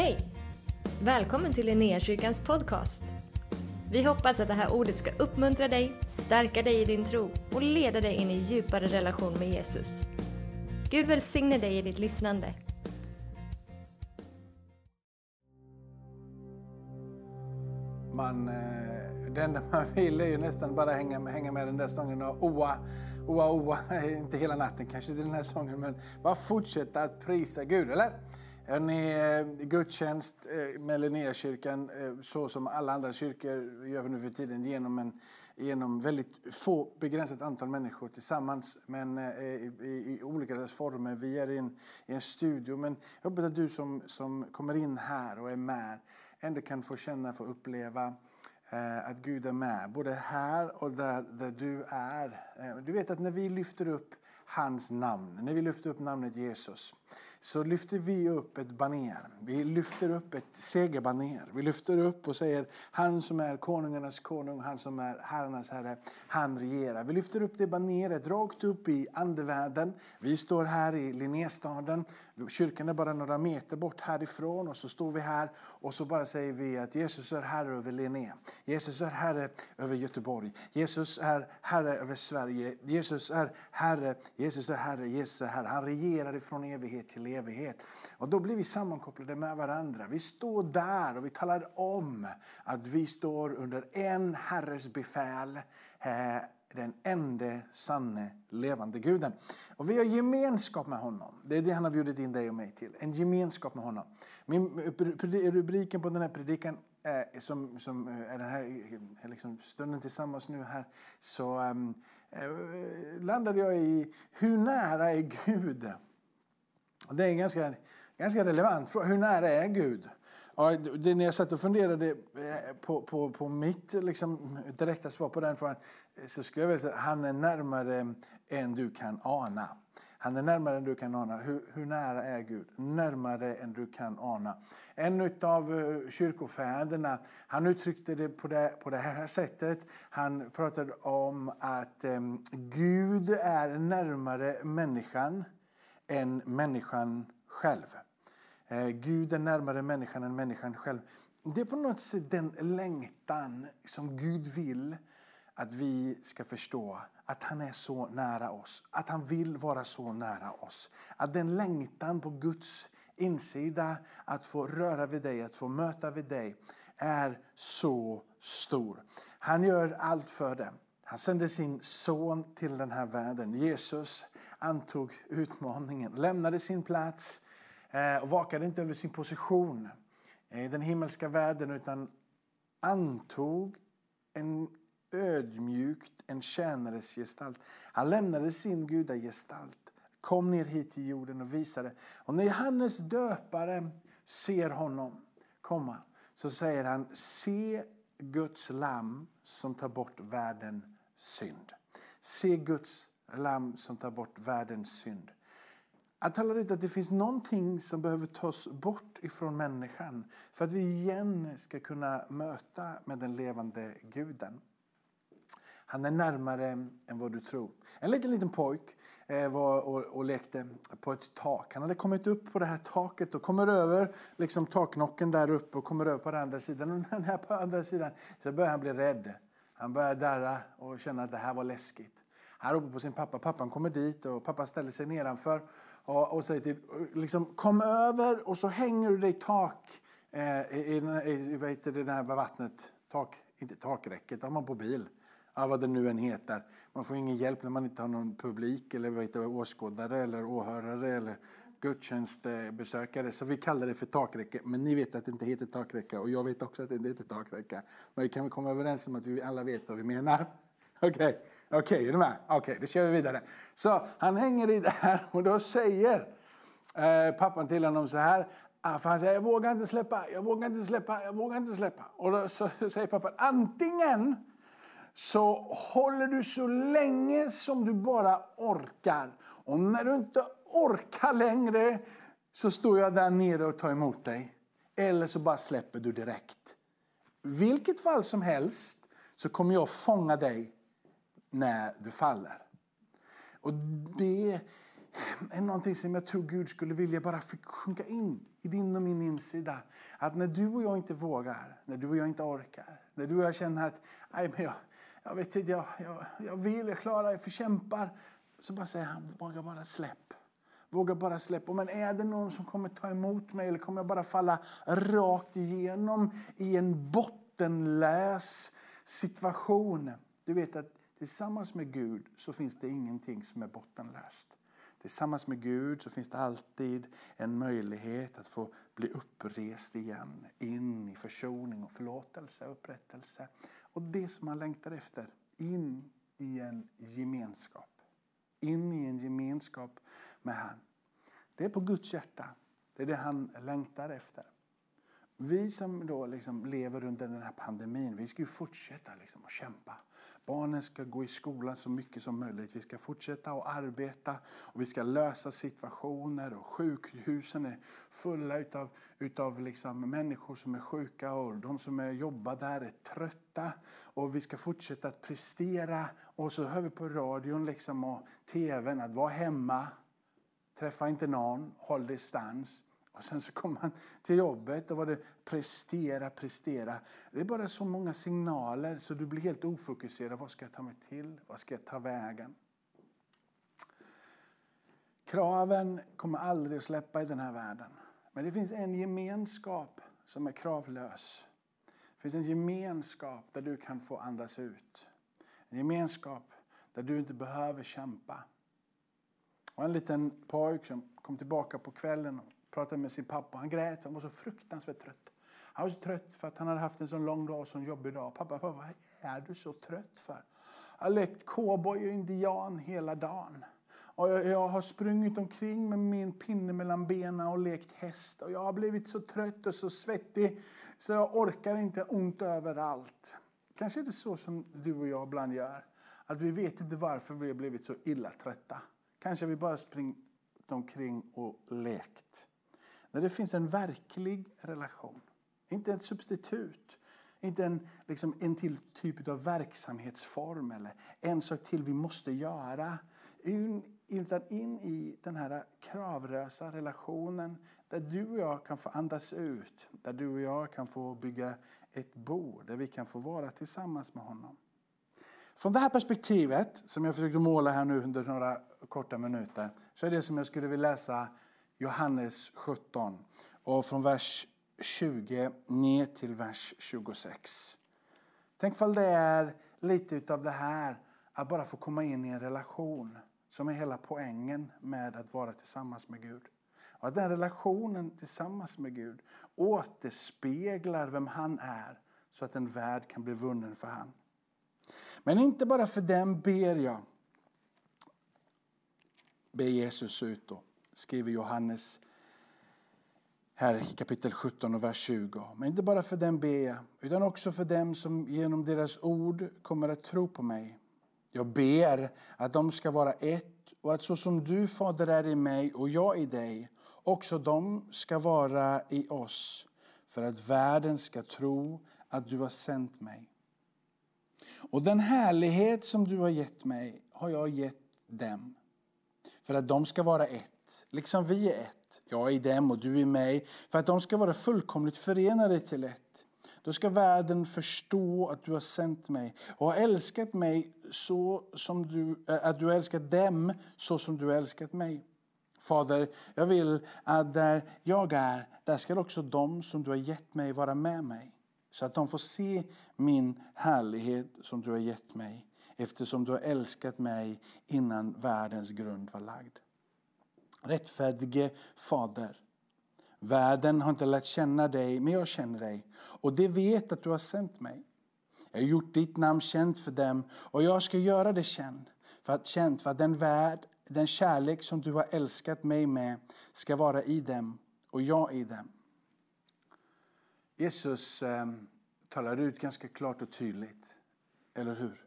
Hej! Välkommen till Linnéakyrkans podcast. Vi hoppas att det här ordet ska uppmuntra dig, stärka dig i din tro och leda dig in i djupare relation med Jesus. Gud välsigne dig i ditt lyssnande. Man, eh, det enda man vill är ju nästan bara hänga, hänga med den där sången och oa, oa, oa, inte hela natten kanske till den här sången, men bara fortsätta att prisa Gud, eller? Ni eh, gudstjänst eh, med Linnéakyrkan, eh, så som alla andra kyrkor gör nu för tiden, genom, en, genom väldigt få, begränsat antal människor tillsammans, men i, i, i olika former. Vi är i en, i en studio, men jag hoppas att du som, som kommer in här och är med, ändå kan få känna, få uppleva att Gud är med, både här och där, där du är. Du vet att när vi lyfter upp hans namn, när vi lyfter upp namnet Jesus, så lyfter vi upp ett baner. Vi lyfter upp ett segerbaner. Vi lyfter upp och säger han som är konungarnas konung, han som är herrarnas herre, han regerar. Vi lyfter upp det baneret rakt upp i andevärlden. Vi står här i Linnéstaden. Kyrkan är bara några meter bort härifrån och så står vi här och så bara säger vi att Jesus är herre över Linné. Jesus är herre över Göteborg. Jesus är herre över Sverige. Jesus är herre, Jesus är herre, Jesus är herre. Han regerar ifrån evighet till evighet. Och då blir vi sammankopplade med varandra. Vi står där och vi talar om att vi står under en Herres befäl. Eh, den enda sanne levande guden. Och vi har gemenskap med honom. Det är det han har bjudit in dig och mig till. En gemenskap med honom. Min, rubriken på den här predikan eh, som, som eh, är den här eh, liksom, stunden tillsammans nu här. Så um, eh, landade jag i hur nära är Gud? Det är en ganska, ganska relevant fråga. Hur nära är Gud? Ja, det, när jag satt och funderade eh, på, på, på mitt liksom, direkta svar på den frågan eh, så skulle jag vilja säga att han är närmare än du kan ana. Han är närmare än du kan ana. Hur, hur, nära är Gud? Närmare än du kan ana. En av eh, kyrkofäderna han uttryckte det på, det på det här sättet. Han pratade om att eh, Gud är närmare människan än människan själv. Eh, Gud är närmare människan än människan själv. Det är på något sätt den längtan som Gud vill att vi ska förstå. Att han är så nära oss. Att han vill vara så nära oss. Att den längtan på Guds insida att få röra vid dig, att få möta vid dig är så stor. Han gör allt för det. Han sände sin son till den här världen. Jesus antog utmaningen, lämnade sin plats eh, och vakade inte över sin position eh, i den himmelska världen utan antog en ödmjukt en tjänares gestalt. Han lämnade sin gudagestalt, kom ner hit till jorden och visade. Och när Johannes döpare ser honom komma så säger han, se Guds lamm som tar bort världen synd. Se Guds lamm som tar bort världens synd. Jag talar ut att det finns någonting som behöver tas bort ifrån människan för att vi igen ska kunna möta med den levande guden. Han är närmare än vad du tror. En liten, liten pojk eh, var och, och, lekte på ett tak. Han hade kommit upp på det här taket och kommer över liksom taknocken där uppe och kommer över på den andra sidan. Och den här på andra sidan så börjar han bli rädd. Han börjar darra och känna att det här var läskigt. Han ropar på sin pappa. Pappan kommer dit och pappan ställer sig nedanför och, och säger till liksom, kom över och så hänger du dig tak eh, i, i, i, det där vattnet. Tak, inte takräcket, det har man på bil. Ja, vad det nu än heter. Man får ingen hjälp när man inte har någon publik eller vet det, åskådare eller åhörare eller gudstjänstbesökare. Så vi kallar det för takräcke. Men ni vet att det inte heter takräcke och jag vet också att det inte heter takräcke. Men vi kan väl komma överens om att vi alla vet vad vi menar. Okej, okay. okej, okay, är ni med? Okej, okay, då kör vi vidare. Så han hänger i det här och då säger eh, pappan till honom så här. Ah, för han säger, jag vågar inte släppa, jag vågar inte släppa, jag vågar inte släppa. Och då så säger pappan, antingen så håller du så länge som du bara orkar. Och när du inte orkar längre så står jag där nere och tar emot dig. Eller så bara släpper du direkt. Vilket fall som helst så kommer jag fånga dig när du faller. Och det är någonting som jag tror Gud skulle vilja bara fick sjunka in i din och min insida. Att när du och jag inte vågar, när du och jag inte orkar, när du och jag känner att Nej, men jag, jag vet inte, jag, jag, jag vill, jag klarar, jag förkämpar. Så bara säger han, våga bara släpp. Våga bara släppa. Men är det någon som kommer ta emot mig eller kommer jag bara falla rakt igenom i en bottenlös situation? Du vet att tillsammans med Gud så finns det ingenting som är bottenlöst. Tillsammans med Gud så finns det alltid en möjlighet att få bli upprest igen. In i försoning och förlåtelse och upprättelse. Och det som man längtar efter. In i en gemenskap. In i en gemenskap med han. Det är på Guds hjärta. Det är det han längtar efter. Vi som då liksom lever under den här pandemin, vi ska ju fortsätta liksom att kämpa. Barnen ska gå i skolan så mycket som möjligt. Vi ska fortsätta att arbeta och vi ska lösa situationer. Och sjukhusen är fulla utav, utav liksom människor som är sjuka och de som är jobbar där är trötta. Och vi ska fortsätta att prestera. Och så hör vi på radion liksom och tvn att vara hemma, träffa inte någon, håll distans. Och sen så kom man till jobbet och var det prestera, prestera. Det är bara så många signaler så du blir helt ofokuserad. Vad ska jag ta mig till? Vad ska jag ta vägen? Kraven kommer aldrig att släppa i den här världen. Men det finns en gemenskap som är kravlös. Det finns en gemenskap där du kan få andas ut. En gemenskap där du inte behöver kämpa. Och en liten pojk som kom tillbaka på kvällen pratade med sin pappa. Han grät. Han var så fruktansvärt trött. Han var så trött för att han hade haft en så lång dag och så jobbig dag. Pappa, pappa, vad är du så trött för? Jag har lekt cowboy och indian hela dagen. Och jag, jag, har sprungit omkring med min pinne mellan benen och lekt häst. Och jag har blivit så trött och så svettig så jag orkar inte ont överallt. Kanske är det så som du och jag ibland gör. Att vi vet inte varför vi har blivit så illa trötta. Kanske vi bara springt omkring och lekt. När det finns en verklig relation. Inte ett substitut. Inte en, liksom en till typ av verksamhetsform eller en sak till vi måste göra. Utan in i den här kravlösa relationen där du och jag kan få andas ut. Där du och jag kan få bygga ett bo. Där vi kan få vara tillsammans med honom. Från det här perspektivet som jag försökte måla här nu under några korta minuter så är det som jag skulle vilja läsa Johannes 17 och från vers 20 ner till vers 26. Tänk om det är lite av det här att bara få komma in i en relation som är hela poängen med att vara tillsammans med Gud. Och att den relationen tillsammans med Gud återspeglar vem han är så att en värld kan bli vunnen för han. Men inte bara för den ber jag, ber Jesus ut då skriver Johannes här i kapitel 17 och vers 20. Men inte bara för dem ber jag, utan också för dem som genom deras ord kommer att tro på mig. Jag ber att de ska vara ett och att så som du, Fader, är i mig och jag i dig, också de ska vara i oss, för att världen ska tro att du har sänt mig. Och den härlighet som du har gett mig har jag gett dem, för att de ska vara ett liksom vi är ett. Jag i dem och du i mig. För att de ska vara fullkomligt förenade till ett. Då ska världen förstå att du har sänt mig och har älskat mig så som du, eh, att du har älskat dem så som du har älskat mig. Fader, jag vill att där jag är, där ska också de som du har gett mig vara med mig. Så att de får se min härlighet som du har gett mig eftersom du har älskat mig innan världens grund var lagd rättfärdige Fader. Världen har inte lärt känna dig, men jag känner dig. Och det vet att du har sänt mig. Jag har gjort ditt namn känt för dem och jag ska göra det känt. För att, känt för att den värld, den kärlek som du har älskat mig med ska vara i dem och jag i dem. Jesus eh, talar ut ganska klart och tydligt, eller hur?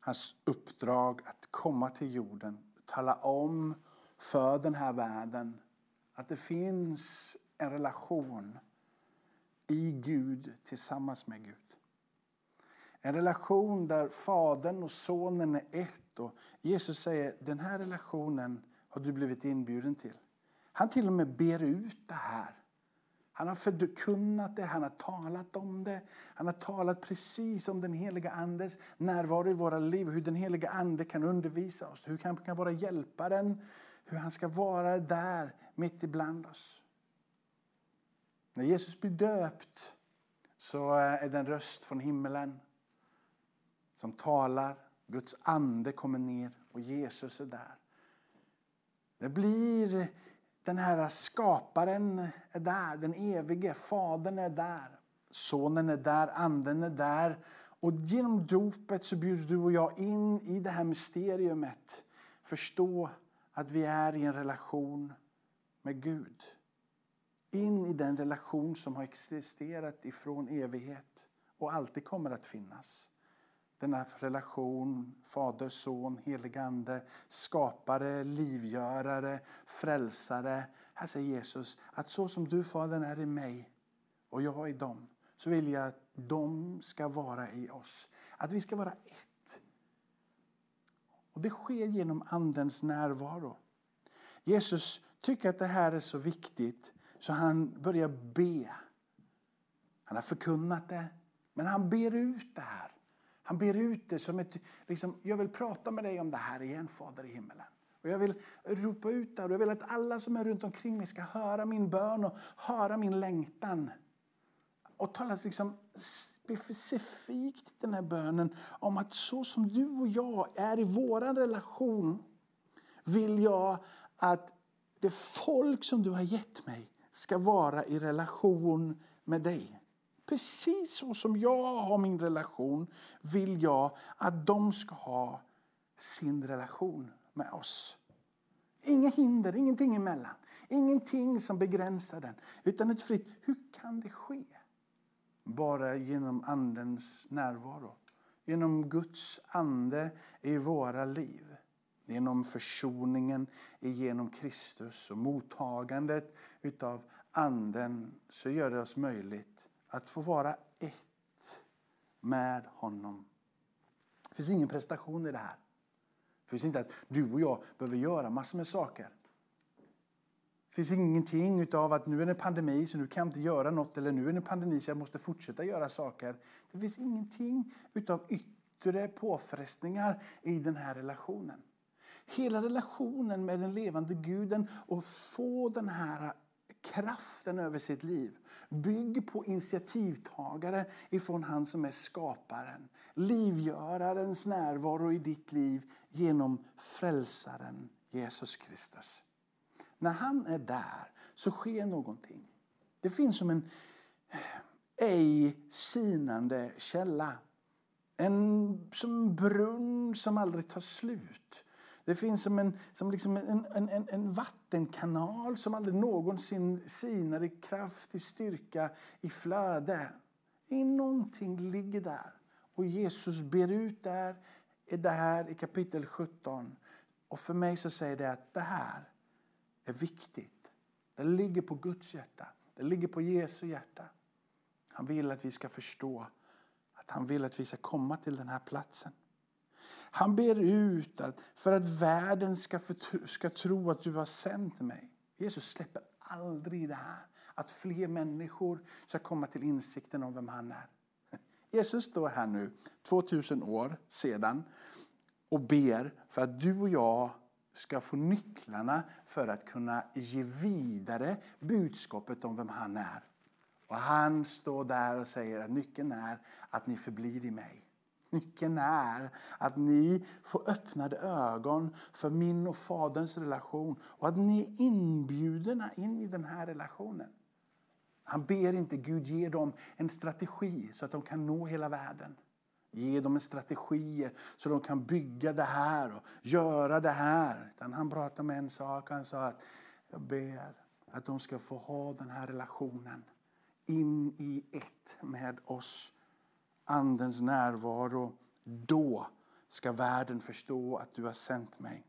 Hans uppdrag att komma till jorden, tala om för den här världen att det finns en relation i Gud tillsammans med Gud. En relation där Fadern och Sonen är ett. Och Jesus säger den här relationen har du blivit inbjuden till. Han till och med ber ut det här. Han har förkunnat det, han har talat om det. Han har talat precis om den heliga Andes närvaro i våra liv. Hur den heliga Ande kan undervisa oss, hur han kan vara hjälparen. Hur han ska vara där mitt ibland oss. När Jesus blir döpt så eh, är det en röst från himmelen som talar. Guds ande kommer ner och Jesus är där. Det blir den här skaparen är där, den evige, fadern är där. Sonen är där, anden är där. Och genom dopet så bjuds du och jag in i det här mysteriet, Förstå att vi är i en relation med Gud. In i den relation som har existerat ifrån evighet och alltid kommer att finnas denna relation, Fader, Son, helig Ande, skapare, livgörare, frälsare. Här säger Jesus att så som du Fadern är i mig och jag i dem så vill jag att de ska vara i oss. Att vi ska vara ett. Och Det sker genom Andens närvaro. Jesus tycker att det här är så viktigt så han börjar be. Han har förkunnat det, men han ber ut det här. Han ber ut det som ett, liksom, jag vill prata med dig om det här igen, Fader i himmelen. Och jag vill ropa ut det här, jag vill att alla som är runt omkring mig ska höra min bön och höra min längtan. Och talas liksom specifikt i den här bönen om att så som du och jag är i vår relation vill jag att det folk som du har gett mig ska vara i relation med dig. Precis så som jag har min relation vill jag att de ska ha sin relation med oss. Inga hinder, ingenting emellan. Ingenting som begränsar den. Utan ett fritt, hur kan det ske? Bara genom Andens närvaro. Genom Guds ande i våra liv. Genom försoningen genom Kristus och mottagandet utav Anden så gör det oss möjligt att få vara ett med honom. Det finns ingen prestation i det här. Det finns inte att du och jag behöver göra massor med saker. Det finns ingenting av att nu är det pandemi så nu kan jag inte göra något eller nu är det pandemi så jag måste fortsätta göra saker. Det finns ingenting av yttre påfrestningar i den här relationen. Hela relationen med den levande guden och få den här kraften över sitt liv. Bygg på initiativtagare ifrån han som är skaparen. Livgörarens närvaro i ditt liv genom frälsaren Jesus Kristus. När han är där så sker någonting. Det finns som en ej sinande källa. En som brunn som aldrig tar slut. Det finns som en, som liksom en, en, en, vattenkanal som aldrig någonsin sinar i kraft, i styrka, i flöde. I någonting ligger där. Och Jesus ber ut där, det här i kapitel 17. Och för mig så säger det att det här är viktigt. Det ligger på Guds hjärta. Det ligger på Jesu hjärta. Han vill att vi ska förstå att han vill att vi ska komma till den här platsen. Han ber ut att för att världen ska, för, ska tro att du har sänt mig. Jesus släpper aldrig det här. Att fler människor ska komma till insikten om vem han är. Jesus står här nu, 2000 år sedan och ber för att du och jag ska få nycklarna för att kunna ge vidare budskapet om vem han är. Och han står där och säger att nyckeln är att ni förblir i mig. Nyckeln är att ni får öppnade ögon för min och Faderns relation och att ni är inbjudna in i den här relationen. Han ber inte Gud ge dem en strategi så att de kan nå hela världen. Ge dem en så de kan bygga det här och göra det här. Utan han pratade med en sak. Han sa att jag ber att de ska få ha den här relationen in i ett med oss. Andens närvaro. Då ska världen förstå att du har sänt mig.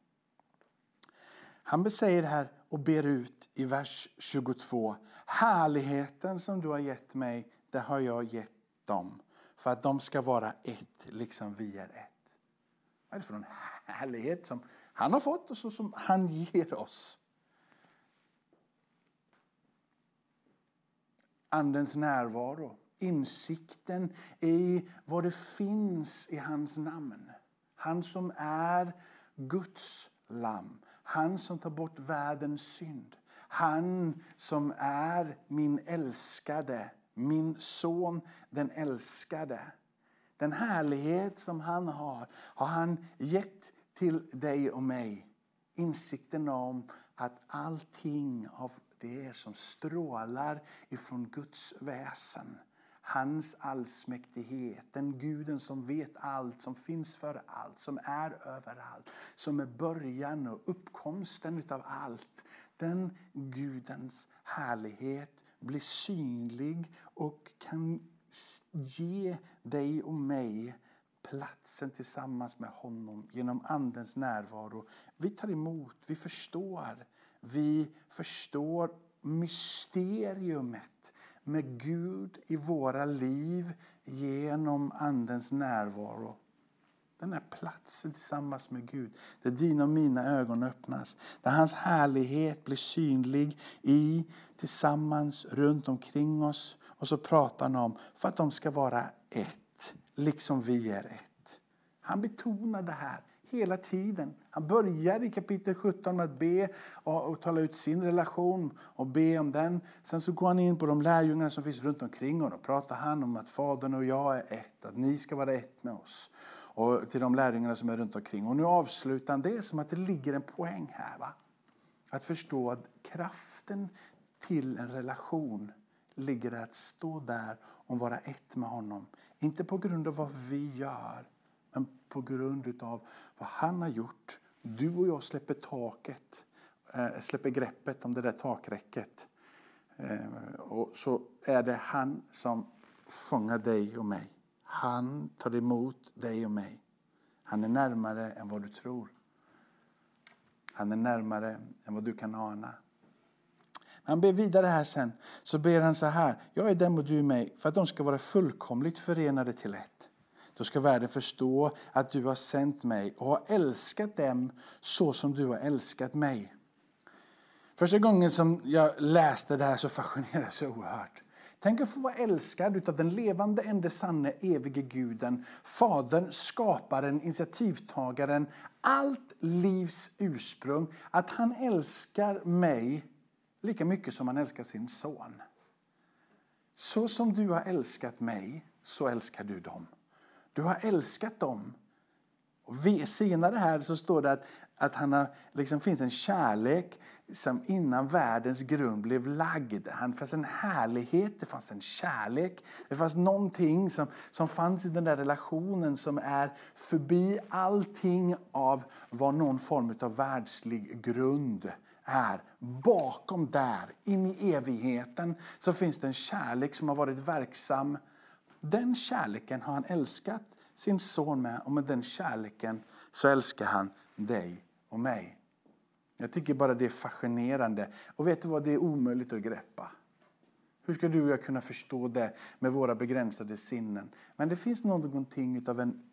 Han säger det här och ber ut i vers 22. Härligheten som du har gett mig, det har jag gett dem. För att de ska vara ett, liksom vi är ett. Vad är det för en härlighet som han har fått och så som han ger oss? Andens närvaro, insikten i vad det finns i hans namn. Han som är Guds lamm, han som tar bort världens synd. Han som är min älskade, min son den älskade. Den härlighet som han har, har han gett till dig och mig. Insikten om att allting av det som strålar ifrån Guds väsen Hans allsmäktighet, den guden som vet allt, som finns för allt, som är överallt, som är början och uppkomsten utav allt. Den Gudens härlighet blir synlig och kan ge dig och mig platsen tillsammans med honom genom Andens närvaro. Vi tar emot, vi förstår. Vi förstår mysteriumet med Gud i våra liv genom Andens närvaro. Den här platsen tillsammans med Gud, där dina och mina ögon öppnas. Där hans härlighet blir synlig i, tillsammans, runt omkring oss. Och så pratar han om för att de ska vara ett, liksom vi är ett. Han betonar det här hela tiden. Han börjar i kapitel 17 med att be och, och tala ut sin relation och be om den. Sen så går han in på de lärjungar som finns runt omkring honom och pratar han om att Fadern och jag är ett, att ni ska vara ett med oss. Och till de lärjungarna som är runt omkring. Och nu avslutar han det som att det ligger en poäng här. Va? Att förstå att kraften till en relation ligger i att stå där och vara ett med honom. Inte på grund av vad vi gör, men på grund av vad han har gjort. Du och jag släpper taket, eh, släpper greppet om det där takräcket. Eh, och så är det han som fångar dig och mig. Han tar emot dig och mig. Han är närmare än vad du tror. Han är närmare än vad du kan ana. När han ber vidare här sen så ber han så här. Jag är dem och du är mig för att de ska vara fullkomligt förenade till ett. Då ska världen förstå att du har sänt mig och har älskat dem så som du har älskat mig. Första gången som jag läste det här så fascinerades jag oerhört. Tänk att få vara älskad av den levande, enda sanne, evige guden. Fadern, skaparen, initiativtagaren, allt livs ursprung. Att han älskar mig lika mycket som han älskar sin son. Så som du har älskat mig, så älskar du dem. Du har älskat dem. Och vi, senare här så står det att, att han har, liksom finns en kärlek som innan världens grund blev lagd. Det fanns en härlighet, det fanns en kärlek. Det fanns någonting som, som fanns i den där relationen som är förbi allting av vad någon form av världslig grund är. Bakom där, in i evigheten, så finns det en kärlek som har varit verksam den kärleken har han älskat sin son med och med den kärleken så älskar han dig och mig. Jag tycker bara det är fascinerande. Och vet du vad, det är omöjligt att greppa. Hur ska du och jag kunna förstå det med våra begränsade sinnen? Men det finns någonting av en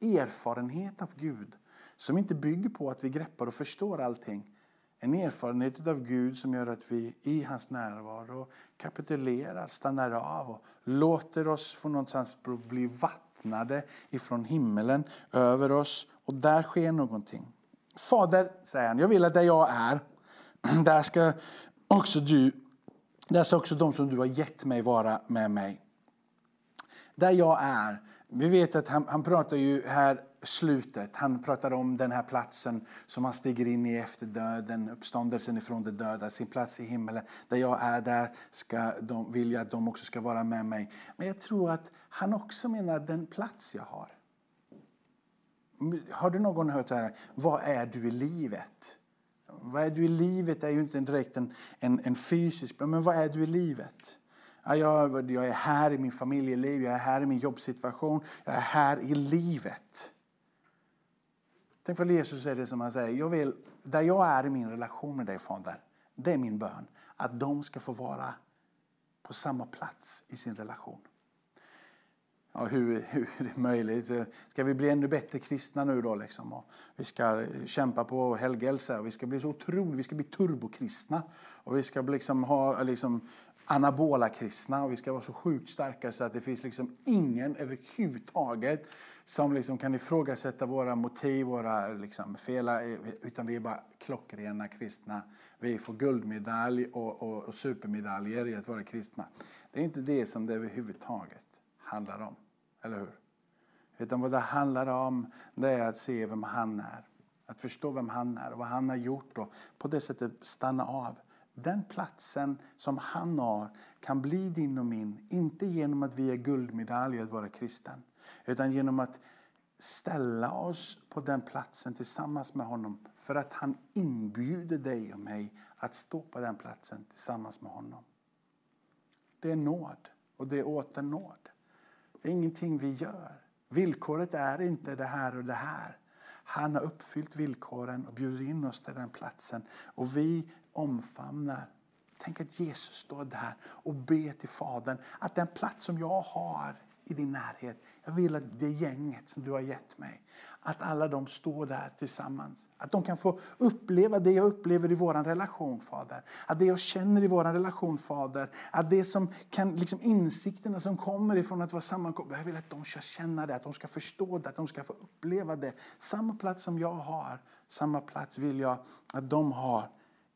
erfarenhet av Gud som inte bygger på att vi greppar och förstår allting. En erfarenhet av Gud som gör att vi i hans närvaro kapitulerar, stannar av och låter oss få någonstans bli öppnade ifrån himmelen över oss. Och där sker någonting. Fader, säger han, jag vill att där jag är, där ska också du, där ska också de som du har gett mig vara med mig. Där jag är, vi vet att han, han pratar ju här slutet. Han pratar om den här platsen som han stiger in i efter döden, uppståndelsen ifrån de döda, sin plats i himmelen. Där jag är, där ska de, vill jag att de också ska vara med mig. Men jag tror att han också menar den plats jag har. Har du någon hört så här, vad är du i livet? Vad är du i livet är ju inte direkt en, en, en fysisk, men vad är du i livet? Jag, jag är här i min familjeliv, jag är här i min jobbsituation, jag är här i livet. Tänk för Jesus är det som han säger, jag vill, där jag är i min relation med dig Fader, det är min bön. Att de ska få vara på samma plats i sin relation. ja, hur, hur är det möjligt? Ska vi bli ännu bättre kristna nu då? Liksom? Och vi ska kämpa på helgelse och vi ska bli så otroligt, vi ska bli turbokristna. Och vi ska liksom ha liksom, anabola kristna och vi ska vara så sjukt starka så att det finns liksom ingen överhuvudtaget som liksom kan ifrågasätta våra motiv, våra liksom fela, utan vi är bara klockrena kristna. Vi får guldmedalj och, och, och supermedaljer i att vara kristna. Det är inte det som det överhuvudtaget handlar om, eller hur? Utan vad det handlar om det är att se vem han är. Att förstå vem han är och vad han har gjort och på det sättet stanna av den platsen som han har kan bli din och min, inte genom att vi är guldmedalj att vara kristen, utan genom att ställa oss på den platsen tillsammans med honom för att han inbjuder dig och mig att stå på den platsen tillsammans med honom. Det är nåd och det är åter nåd. Det är ingenting vi gör. Villkoret är inte det här och det här. Han har uppfyllt villkoren och bjuder in oss till den platsen. Och vi omfamnar. Tänk att Jesus står där och ber till Fadern att den plats som jag har i din närhet, jag vill att det gänget som du har gett mig, att alla de står där tillsammans. Att de kan få uppleva det jag upplever i vår relation, Fader. Att det jag känner i vår relation, Fader. Att det som kan, liksom insikterna som kommer ifrån att vara sammankomna, jag vill att de ska känna det, att de ska förstå det, att de ska få uppleva det. Samma plats som jag har, samma plats vill jag att de har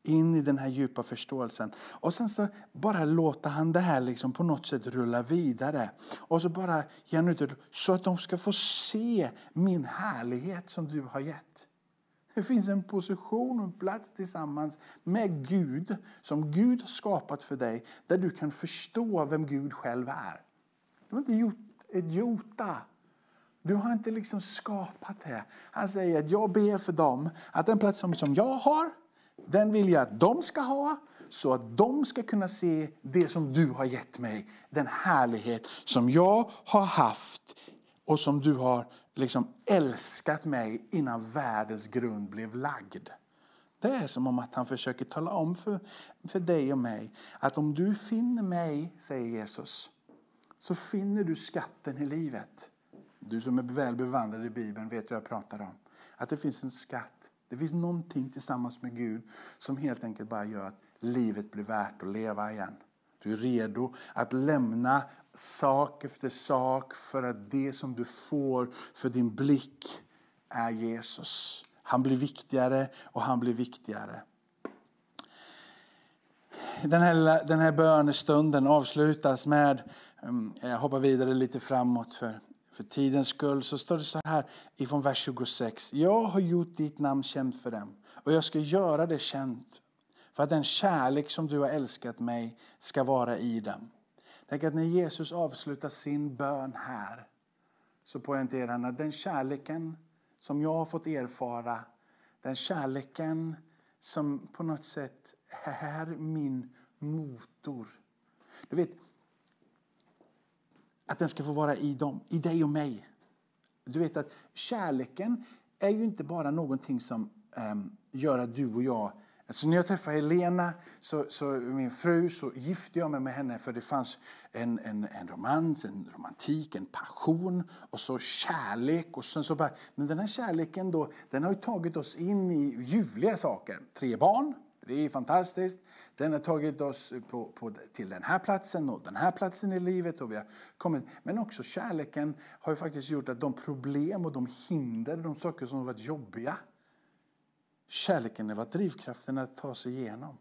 in i den här djupa förståelsen. Och sen så bara låter han det här liksom på något sätt rulla vidare. Och så bara ger han ut det så att de ska få se min härlighet som du har gett. Det finns en position och en plats tillsammans med Gud som Gud har skapat för dig. Där du kan förstå vem Gud själv är. Du har inte gjort ett jota. Du har inte liksom skapat det. Han säger att jag ber för dem att den plats som jag har den vill jag att de ska ha så att de ska kunna se det som du har gett mig. Den härlighet som jag har haft och som du har liksom älskat mig innan världens grund blev lagd. Det är som om att han försöker tala om för, för dig och mig att om du finner mig, säger Jesus, så finner du skatten i livet. Du som är väl bevandrad i Bibeln vet vad jag pratar om. Att det finns en skatt det finns någonting tillsammans med Gud som helt enkelt bara gör att livet blir värt att leva igen. Du är redo att lämna sak efter sak för att det som du får för din blick är Jesus. Han blir viktigare och han blir viktigare. Den här, den här bönestunden avslutas med, mm, jag hoppar vidare lite framåt för för tidens skull så står det så här ifrån vers 26. Jag har gjort ditt namn känt för dem och jag ska göra det känt för att den kärlek som du har älskat mig ska vara i dem. Tänk att när Jesus avslutar sin bön här så poängterar han att den kärleken som jag har fått erfara, den kärleken som på något sätt är min motor. Du vet, att den ska få vara i dem, i dig och mig. Du vet att kärleken är ju inte bara någonting som um, gör att du och jag Alltså när jag träffade Helena, så, så, min fru, så gifte jag mig med henne för det fanns en, en, en romans, en romantik, en passion och så kärlek. Och sen så bara, men den här kärleken då, den har ju tagit oss in i ljuvliga saker. Tre barn, det är fantastiskt. Den har tagit oss på, på, till den här platsen och den här platsen i livet. Och vi har kommit. Men också kärleken har ju faktiskt gjort att de problem och de hinder, de saker som har varit jobbiga. Kärleken har varit drivkraften att ta sig igenom.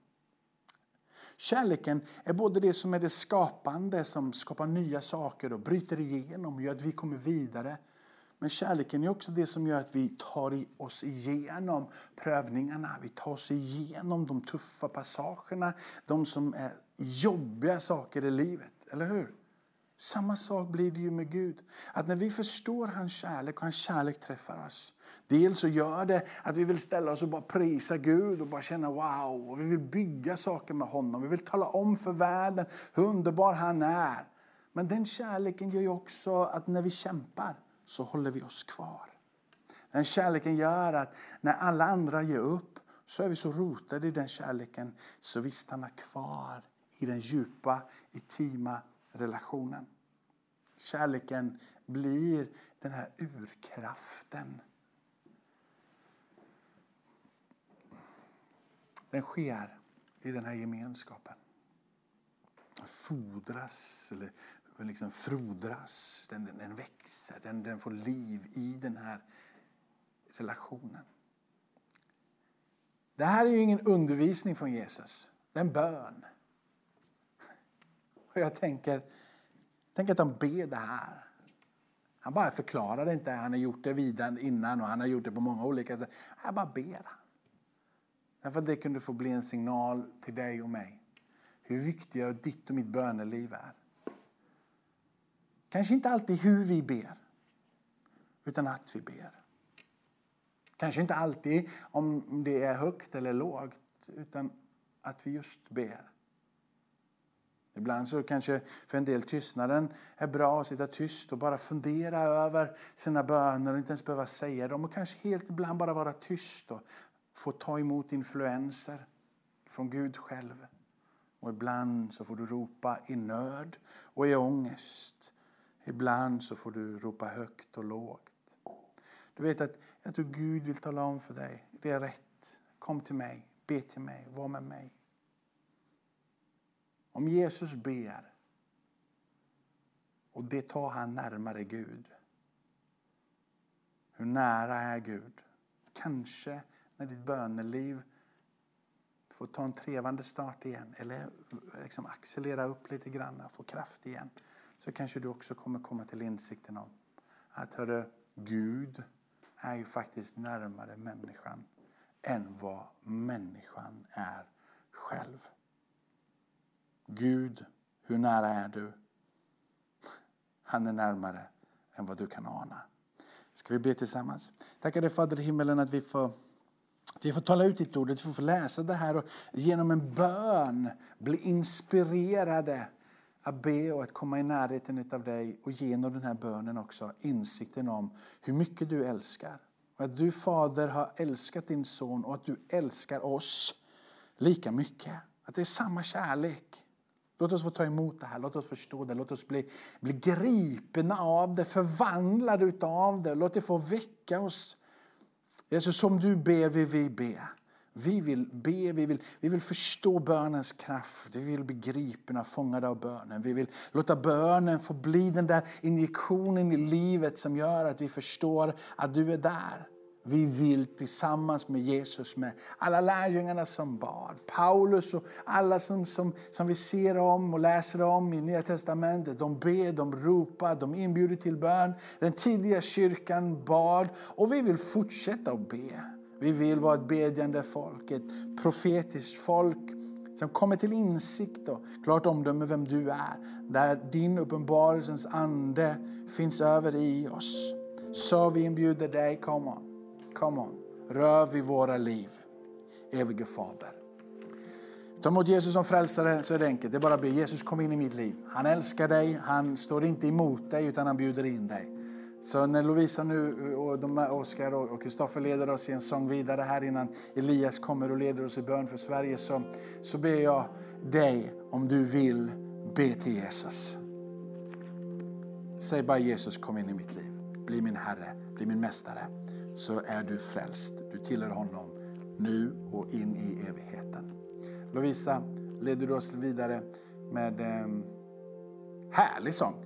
Kärleken är både det som är det skapande, som skapar nya saker och bryter igenom och gör att vi kommer vidare. Men kärleken är också det som gör att vi tar oss igenom prövningarna. Vi tar oss igenom de tuffa passagerna, de som är jobbiga saker i livet. Eller hur? Samma sak blir det ju med Gud. Att när vi förstår hans kärlek och hans kärlek träffar oss. Dels så gör det att vi vill ställa oss och bara prisa Gud och bara känna wow. Och vi vill bygga saker med honom. Vi vill tala om för världen hur underbar han är. Men den kärleken gör ju också att när vi kämpar så håller vi oss kvar. Den kärleken gör att när alla andra ger upp så är vi så rotade i den kärleken så vi stannar kvar i den djupa, intima relationen. Kärleken blir den här urkraften. Den sker i den här gemenskapen. Fodras, eller liksom frodras, den, den växer, den, den får liv i den här relationen. Det här är ju ingen undervisning från Jesus, det är en bön. Och jag tänker, tänk att de ber det här. Han bara förklarar det inte, han har gjort det vidare innan och han har gjort det på många olika sätt. Här bara ber han. Därför att det kunde få bli en signal till dig och mig. Hur viktiga ditt och mitt böneliv är. Kanske inte alltid hur vi ber, utan att vi ber. Kanske inte alltid om det är högt eller lågt, utan att vi just ber. Ibland så kanske för en del tystnaden är bra att sitta tyst och bara fundera över sina böner och inte ens behöva säga dem. Och kanske helt ibland bara vara tyst och få ta emot influenser från Gud själv. Och ibland så får du ropa i nöd och i ångest. Ibland så får du ropa högt och lågt. Du vet att jag tror Gud vill tala om för dig, det är rätt. Kom till mig, be till mig, var med mig. Om Jesus ber och det tar han närmare Gud. Hur nära är Gud? Kanske när ditt böneliv får ta en trevande start igen eller liksom accelerera upp lite grann, få kraft igen så kanske du också kommer komma till insikten om att hörru, Gud är ju faktiskt närmare människan än vad människan är själv. Gud, hur nära är du? Han är närmare än vad du kan ana. Ska vi be tillsammans? Tackar dig Fader i himmelen att vi får vi får tala ut ditt ord, att vi får läsa det här och genom en bön bli inspirerade att be och att komma i närheten av dig och genom den här bönen också insikten om hur mycket du älskar. Och att du Fader har älskat din son och att du älskar oss lika mycket. Att det är samma kärlek. Låt oss få ta emot det här, låt oss förstå det, låt oss bli, bli gripna av det, förvandlade av det. Låt det få väcka oss. Jesus, som du ber vill vi be. Vi vill be, vi vill, vi vill förstå bönens kraft, vi vill bli gripna, fångade av bönen. Vi vill låta bönen få bli den där injektionen i livet som gör att vi förstår att du är där. Vi vill tillsammans med Jesus, med alla lärjungarna som bad, Paulus och alla som, som, som vi ser om och läser om i Nya Testamentet. De ber, de ropar, de inbjuder till bön. Den tidiga kyrkan bad och vi vill fortsätta att be. Vi vill vara ett bedjande folk, ett profetiskt folk som kommer till insikt och klart omdöme vem du är. Där din uppenbarelsens ande finns över i oss. Så vi inbjuder dig, come on. Come on. Rör vid våra liv. Evige Fader. Ta emot Jesus som frälsare så är det enkelt. Det är bara att be Jesus kom in i mitt liv. Han älskar dig, han står inte emot dig utan han bjuder in dig. Så när Lovisa nu och Oskar och Kristoffer leder oss i en sång vidare här innan Elias kommer och leder oss i bön för Sverige så, så ber jag dig om du vill be till Jesus. Säg bara Jesus kom in i mitt liv. Bli min Herre, bli min Mästare så är du frälst. Du tillhör honom nu och in i evigheten. Lovisa, leder du oss vidare med en härlig sång.